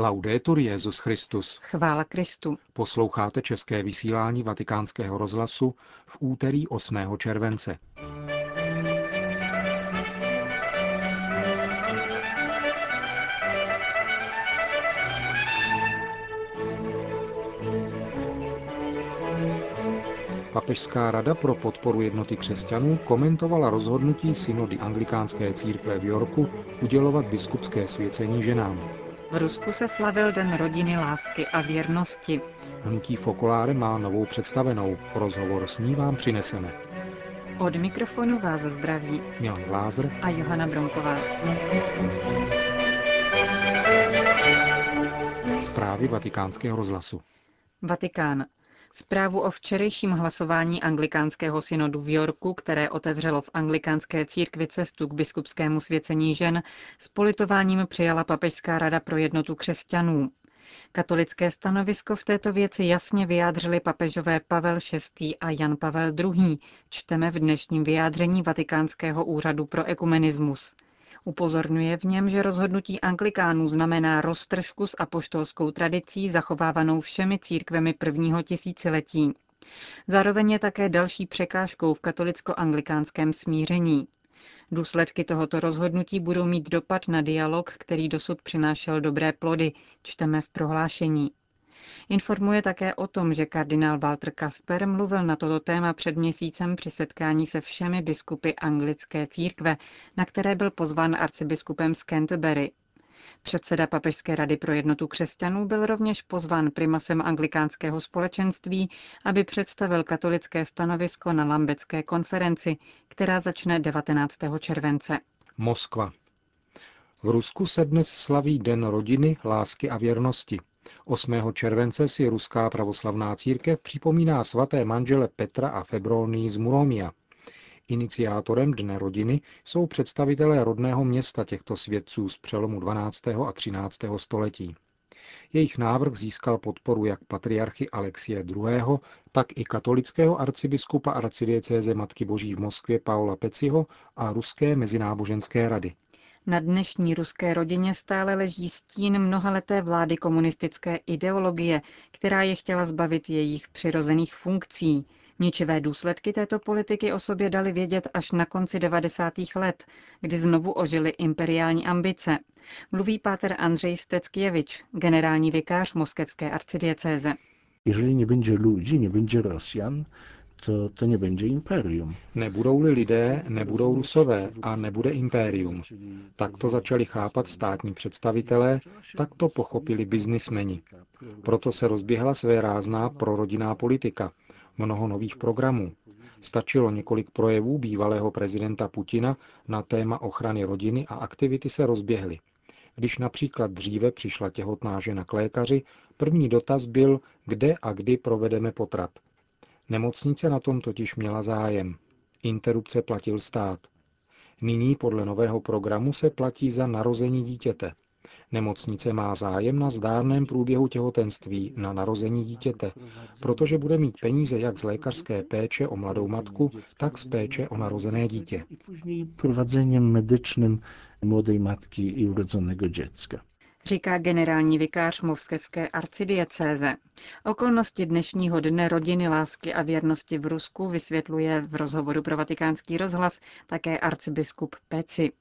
Laudetur Jezus Christus. Chvála Kristu. Posloucháte české vysílání Vatikánského rozhlasu v úterý 8. července. Papežská rada pro podporu jednoty křesťanů komentovala rozhodnutí synody anglikánské církve v Yorku udělovat biskupské svěcení ženám. V Rusku se slavil Den rodiny, lásky a věrnosti. Hnutí Fokoláre má novou představenou. Rozhovor s ní vám přineseme. Od mikrofonu vás zdraví Milan Glázer a Johana Bronková. Zprávy vatikánského rozhlasu. Vatikán. Zprávu o včerejším hlasování anglikánského synodu v Yorku, které otevřelo v anglikánské církvi cestu k biskupskému svěcení žen, s politováním přijala Papežská rada pro jednotu křesťanů. Katolické stanovisko v této věci jasně vyjádřili papežové Pavel VI. a Jan Pavel II. Čteme v dnešním vyjádření Vatikánského úřadu pro ekumenismus. Upozorňuje v něm, že rozhodnutí anglikánů znamená roztržku s apoštolskou tradicí zachovávanou všemi církvemi prvního tisíciletí. Zároveň je také další překážkou v katolicko-anglikánském smíření. Důsledky tohoto rozhodnutí budou mít dopad na dialog, který dosud přinášel dobré plody, čteme v prohlášení. Informuje také o tom, že kardinál Walter Kasper mluvil na toto téma před měsícem při setkání se všemi biskupy anglické církve, na které byl pozván arcibiskupem z Canterbury. Předseda Papežské rady pro jednotu křesťanů byl rovněž pozván primasem anglikánského společenství, aby představil katolické stanovisko na Lambecké konferenci, která začne 19. července. Moskva. V Rusku se dnes slaví Den rodiny, lásky a věrnosti. 8. července si Ruská pravoslavná církev připomíná svaté manžele Petra a Febronii z Muromia. Iniciátorem Dne rodiny jsou představitelé rodného města těchto svědců z přelomu 12. a 13. století. Jejich návrh získal podporu jak patriarchy Alexie II., tak i katolického arcibiskupa arcidiecéze Matky Boží v Moskvě Paula Peciho a Ruské mezináboženské rady. Na dnešní ruské rodině stále leží stín mnohaleté vlády komunistické ideologie, která je chtěla zbavit jejich přirozených funkcí. Ničivé důsledky této politiky o sobě dali vědět až na konci 90. let, kdy znovu ožily imperiální ambice. Mluví páter Andřej Steckěvič, generální vikář moskevské arcidiecéze. Jeżeli nie będzie ludzi, nie będzie Rosjan, to, to nie będzie imperium. Nebudou-li lidé, nebudou rusové a nebude impérium. Tak to začali chápat státní představitelé, tak to pochopili biznismeni. Proto se rozběhla své rázná prorodinná politika, mnoho nových programů. Stačilo několik projevů bývalého prezidenta Putina na téma ochrany rodiny a aktivity se rozběhly. Když například dříve přišla těhotná žena k lékaři, první dotaz byl, kde a kdy provedeme potrat. Nemocnice na tom totiž měla zájem. Interrupce platil stát. Nyní podle nového programu se platí za narození dítěte. Nemocnice má zájem na zdárném průběhu těhotenství, na narození dítěte, protože bude mít peníze jak z lékařské péče o mladou matku, tak z péče o narozené dítě. Prowadzeniem medycznym młodej matki i urodzonego dziecka říká generální vikář Movskevské arcidiecéze. Okolnosti dnešního dne rodiny, lásky a věrnosti v Rusku vysvětluje v rozhovoru pro vatikánský rozhlas také arcibiskup Peci.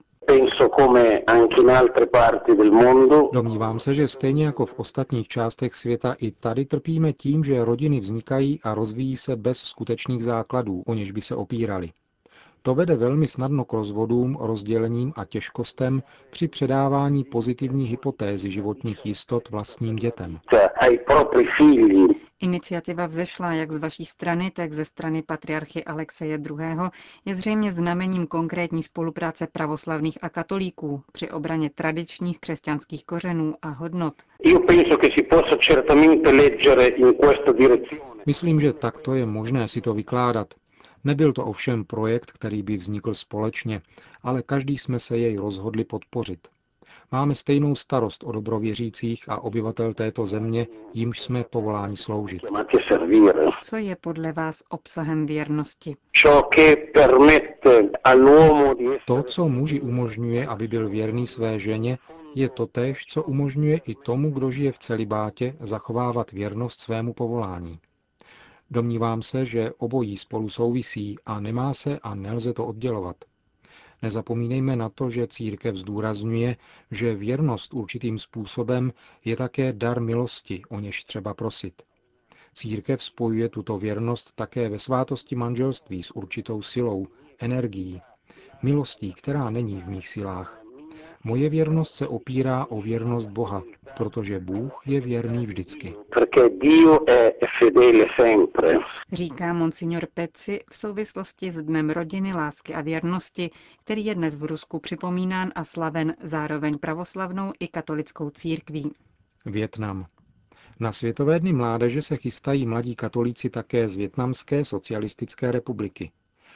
Domnívám se, že stejně jako v ostatních částech světa i tady trpíme tím, že rodiny vznikají a rozvíjí se bez skutečných základů, o něž by se opírali. To vede velmi snadno k rozvodům, rozdělením a těžkostem při předávání pozitivní hypotézy životních jistot vlastním dětem. Iniciativa vzešla jak z vaší strany, tak ze strany patriarchy Alexeje II. je zřejmě znamením konkrétní spolupráce pravoslavných a katolíků při obraně tradičních křesťanských kořenů a hodnot. Myslím, že takto je možné si to vykládat. Nebyl to ovšem projekt, který by vznikl společně, ale každý jsme se jej rozhodli podpořit. Máme stejnou starost o dobrověřících a obyvatel této země, jimž jsme povoláni sloužit. Co je podle vás obsahem věrnosti? To, co muži umožňuje, aby byl věrný své ženě, Je to též, co umožňuje i tomu, kdo žije v celibátě, zachovávat věrnost svému povolání. Domnívám se, že obojí spolu souvisí a nemá se a nelze to oddělovat. Nezapomínejme na to, že církev zdůrazňuje, že věrnost určitým způsobem je také dar milosti, o něž třeba prosit. Církev spojuje tuto věrnost také ve svátosti manželství s určitou silou, energií, milostí, která není v mých silách. Moje věrnost se opírá o věrnost Boha, protože Bůh je věrný vždycky. Říká monsignor Peci v souvislosti s Dnem rodiny, lásky a věrnosti, který je dnes v Rusku připomínán a slaven zároveň pravoslavnou i katolickou církví. Větnam. Na Světové dny mládeže se chystají mladí katolíci také z Větnamské socialistické republiky.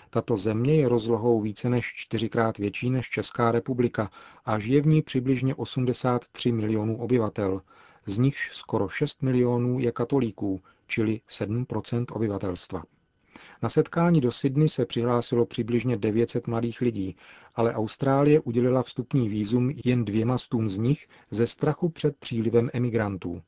Tato země je rozlohou více než čtyřikrát větší než Česká republika a žije v ní přibližně 83 milionů obyvatel, z nichž skoro 6 milionů je katolíků, čili 7% obyvatelstva. Na setkání do Sydney se přihlásilo přibližně 900 mladých lidí, ale Austrálie udělila vstupní výzum jen dvěma stům z nich ze strachu před přílivem emigrantů.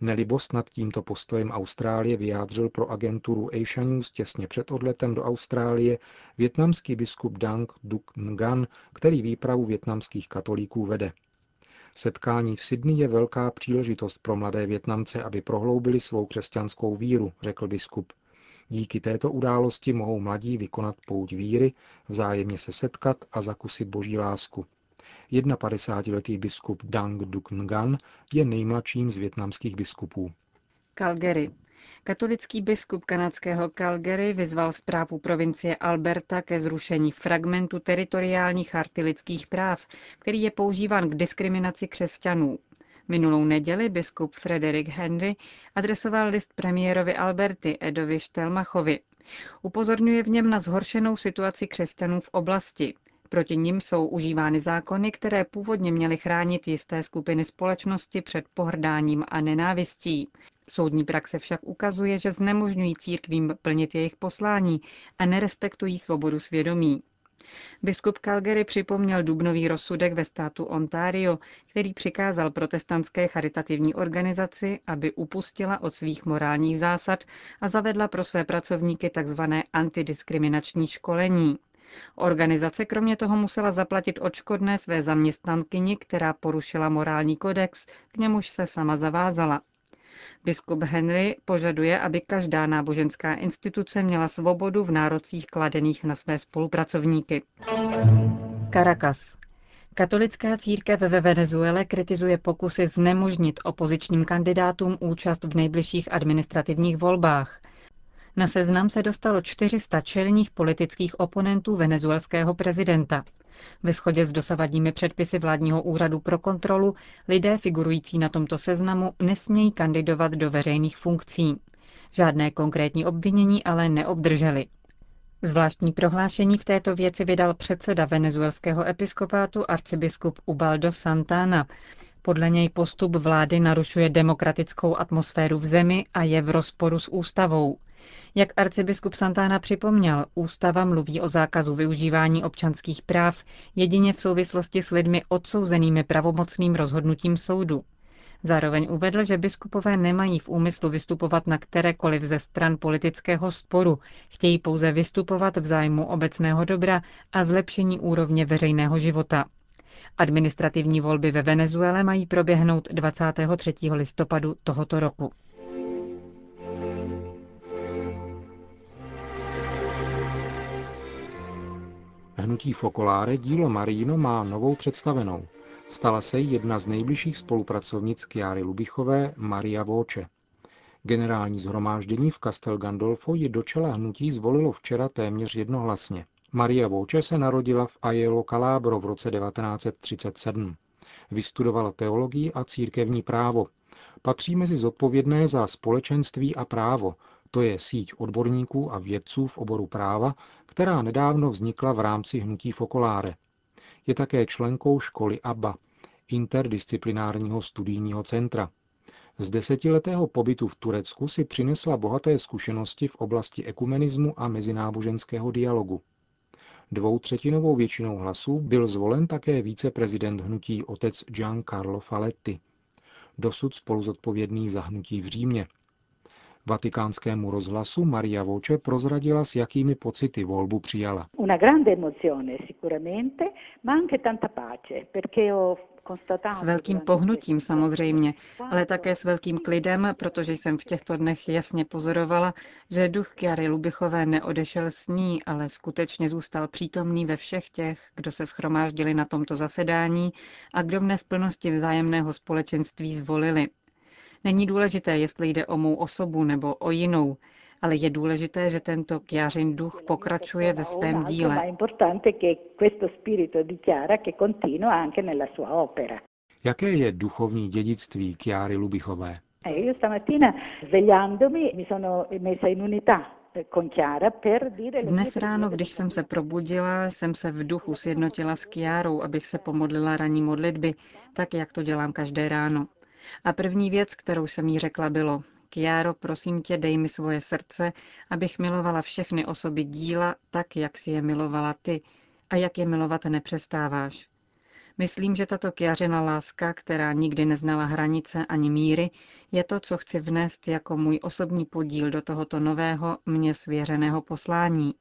Nelibost nad tímto postojem Austrálie vyjádřil pro agenturu Asia News těsně před odletem do Austrálie větnamský biskup Dang Duc Ngan, který výpravu větnamských katolíků vede. Setkání v Sydney je velká příležitost pro mladé Větnamce, aby prohloubili svou křesťanskou víru, řekl biskup. Díky této události mohou mladí vykonat pouť víry, vzájemně se setkat a zakusit boží lásku. 51-letý biskup Dang Duc Ngan je nejmladším z větnamských biskupů. Calgary. Katolický biskup kanadského Calgary vyzval zprávu provincie Alberta ke zrušení fragmentu teritoriální charty lidských práv, který je používán k diskriminaci křesťanů. Minulou neděli biskup Frederick Henry adresoval list premiérovi Alberty Edovi Štelmachovi. Upozorňuje v něm na zhoršenou situaci křesťanů v oblasti. Proti nim jsou užívány zákony, které původně měly chránit jisté skupiny společnosti před pohrdáním a nenávistí. Soudní praxe však ukazuje, že znemožňují církvím plnit jejich poslání a nerespektují svobodu svědomí. Biskup Calgary připomněl dubnový rozsudek ve státu Ontario, který přikázal protestantské charitativní organizaci, aby upustila od svých morálních zásad a zavedla pro své pracovníky tzv. antidiskriminační školení. Organizace kromě toho musela zaplatit odškodné své zaměstnankyni, která porušila morální kodex, k němuž se sama zavázala. Biskup Henry požaduje, aby každá náboženská instituce měla svobodu v nárocích kladených na své spolupracovníky. Caracas. Katolická církev ve Venezuele kritizuje pokusy znemožnit opozičním kandidátům účast v nejbližších administrativních volbách. Na seznam se dostalo 400 čelních politických oponentů venezuelského prezidenta. Ve shodě s dosavadními předpisy vládního úřadu pro kontrolu lidé figurující na tomto seznamu nesmějí kandidovat do veřejných funkcí. Žádné konkrétní obvinění ale neobdrželi. Zvláštní prohlášení v této věci vydal předseda venezuelského episkopátu arcibiskup Ubaldo Santana. Podle něj postup vlády narušuje demokratickou atmosféru v zemi a je v rozporu s ústavou. Jak arcibiskup Santana připomněl, ústava mluví o zákazu využívání občanských práv jedině v souvislosti s lidmi odsouzenými pravomocným rozhodnutím soudu. Zároveň uvedl, že biskupové nemají v úmyslu vystupovat na kterékoliv ze stran politického sporu, chtějí pouze vystupovat v zájmu obecného dobra a zlepšení úrovně veřejného života. Administrativní volby ve Venezuele mají proběhnout 23. listopadu tohoto roku. Hnutí Fokoláre dílo Marino má novou představenou. Stala se jedna z nejbližších spolupracovnic Kiary Lubichové, Maria Vóče. Generální zhromáždění v Castel Gandolfo ji do čela hnutí zvolilo včera téměř jednohlasně. Maria Vóče se narodila v Aiello Calabro v roce 1937. Vystudovala teologii a církevní právo. Patří mezi zodpovědné za společenství a právo, to je síť odborníků a vědců v oboru práva, která nedávno vznikla v rámci hnutí Fokoláre. Je také členkou školy ABBA, interdisciplinárního studijního centra. Z desetiletého pobytu v Turecku si přinesla bohaté zkušenosti v oblasti ekumenismu a mezináboženského dialogu. Dvoutřetinovou většinou hlasů byl zvolen také víceprezident hnutí otec Giancarlo Faletti, dosud spoluzodpovědný za hnutí v Římě. Vatikánskému rozhlasu Maria Voce prozradila, s jakými pocity volbu přijala. S velkým pohnutím samozřejmě, ale také s velkým klidem, protože jsem v těchto dnech jasně pozorovala, že duch Kiary Lubichové neodešel s ní, ale skutečně zůstal přítomný ve všech těch, kdo se schromáždili na tomto zasedání a kdo mne v plnosti vzájemného společenství zvolili. Není důležité, jestli jde o mou osobu nebo o jinou, ale je důležité, že tento Kjařin duch pokračuje ve svém díle. Jaké je duchovní dědictví Kjary Lubichové? E Dnes ráno, když jsem se probudila, jsem se v duchu sjednotila s Kiárou, abych se pomodlila ranní modlitby, tak jak to dělám každé ráno. A první věc, kterou jsem jí řekla, bylo, Kiáro, prosím tě, dej mi svoje srdce, abych milovala všechny osoby díla tak, jak si je milovala ty a jak je milovat nepřestáváš. Myslím, že tato Kiařina láska, která nikdy neznala hranice ani míry, je to, co chci vnést jako můj osobní podíl do tohoto nového, mně svěřeného poslání.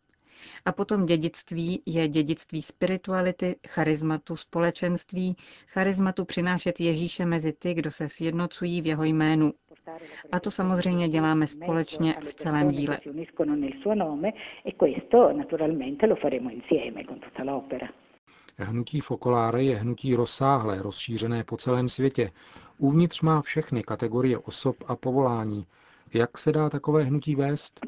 A potom dědictví je dědictví spirituality, charizmatu společenství, charizmatu přinášet Ježíše mezi ty, kdo se sjednocují v jeho jménu. A to samozřejmě děláme společně v celém díle. Hnutí Focolare je hnutí rozsáhlé, rozšířené po celém světě. Uvnitř má všechny kategorie osob a povolání, jak se dá takové hnutí vést?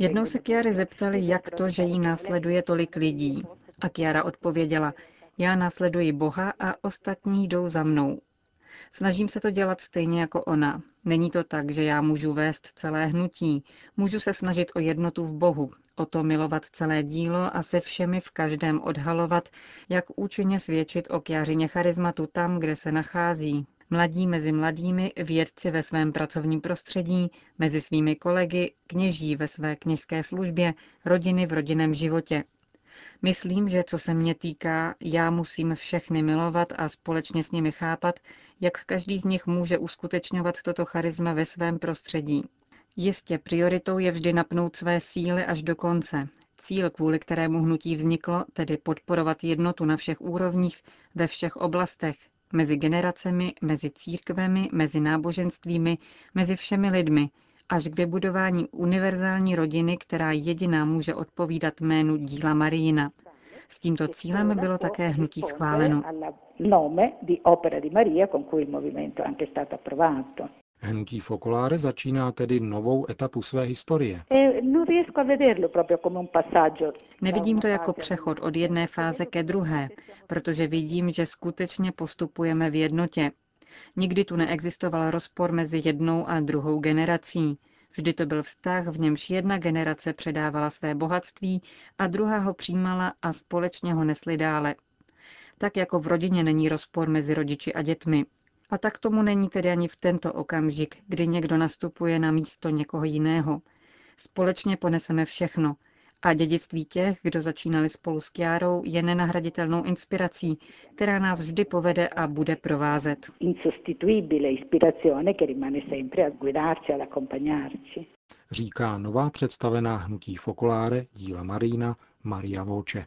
Jednou se Chiara zeptali, jak to, že jí následuje tolik lidí. A Chiara odpověděla, já následuji Boha a ostatní jdou za mnou. Snažím se to dělat stejně jako ona. Není to tak, že já můžu vést celé hnutí. Můžu se snažit o jednotu v Bohu, o to milovat celé dílo a se všemi v každém odhalovat, jak účinně svědčit o kjářině charizmatu tam, kde se nachází. Mladí mezi mladými, vědci ve svém pracovním prostředí, mezi svými kolegy, kněží ve své kněžské službě, rodiny v rodinném životě. Myslím, že co se mě týká, já musím všechny milovat a společně s nimi chápat, jak každý z nich může uskutečňovat toto charisma ve svém prostředí. Jistě prioritou je vždy napnout své síly až do konce. Cíl, kvůli kterému hnutí vzniklo, tedy podporovat jednotu na všech úrovních, ve všech oblastech, mezi generacemi, mezi církvemi, mezi náboženstvími, mezi všemi lidmi, až k vybudování univerzální rodiny, která jediná může odpovídat jménu díla Marijina. S tímto cílem bylo také hnutí schváleno. Hnutí Focolare začíná tedy novou etapu své historie. E Nevidím to jako přechod od jedné fáze ke druhé, protože vidím, že skutečně postupujeme v jednotě. Nikdy tu neexistoval rozpor mezi jednou a druhou generací. Vždy to byl vztah, v němž jedna generace předávala své bohatství a druhá ho přijímala a společně ho nesli dále. Tak jako v rodině není rozpor mezi rodiči a dětmi. A tak tomu není tedy ani v tento okamžik, kdy někdo nastupuje na místo někoho jiného. Společně poneseme všechno, a dědictví těch, kdo začínali spolu s Kiárou, je nenahraditelnou inspirací, která nás vždy povede a bude provázet. Říká nová představená hnutí Focolare díla Marína Maria Voce.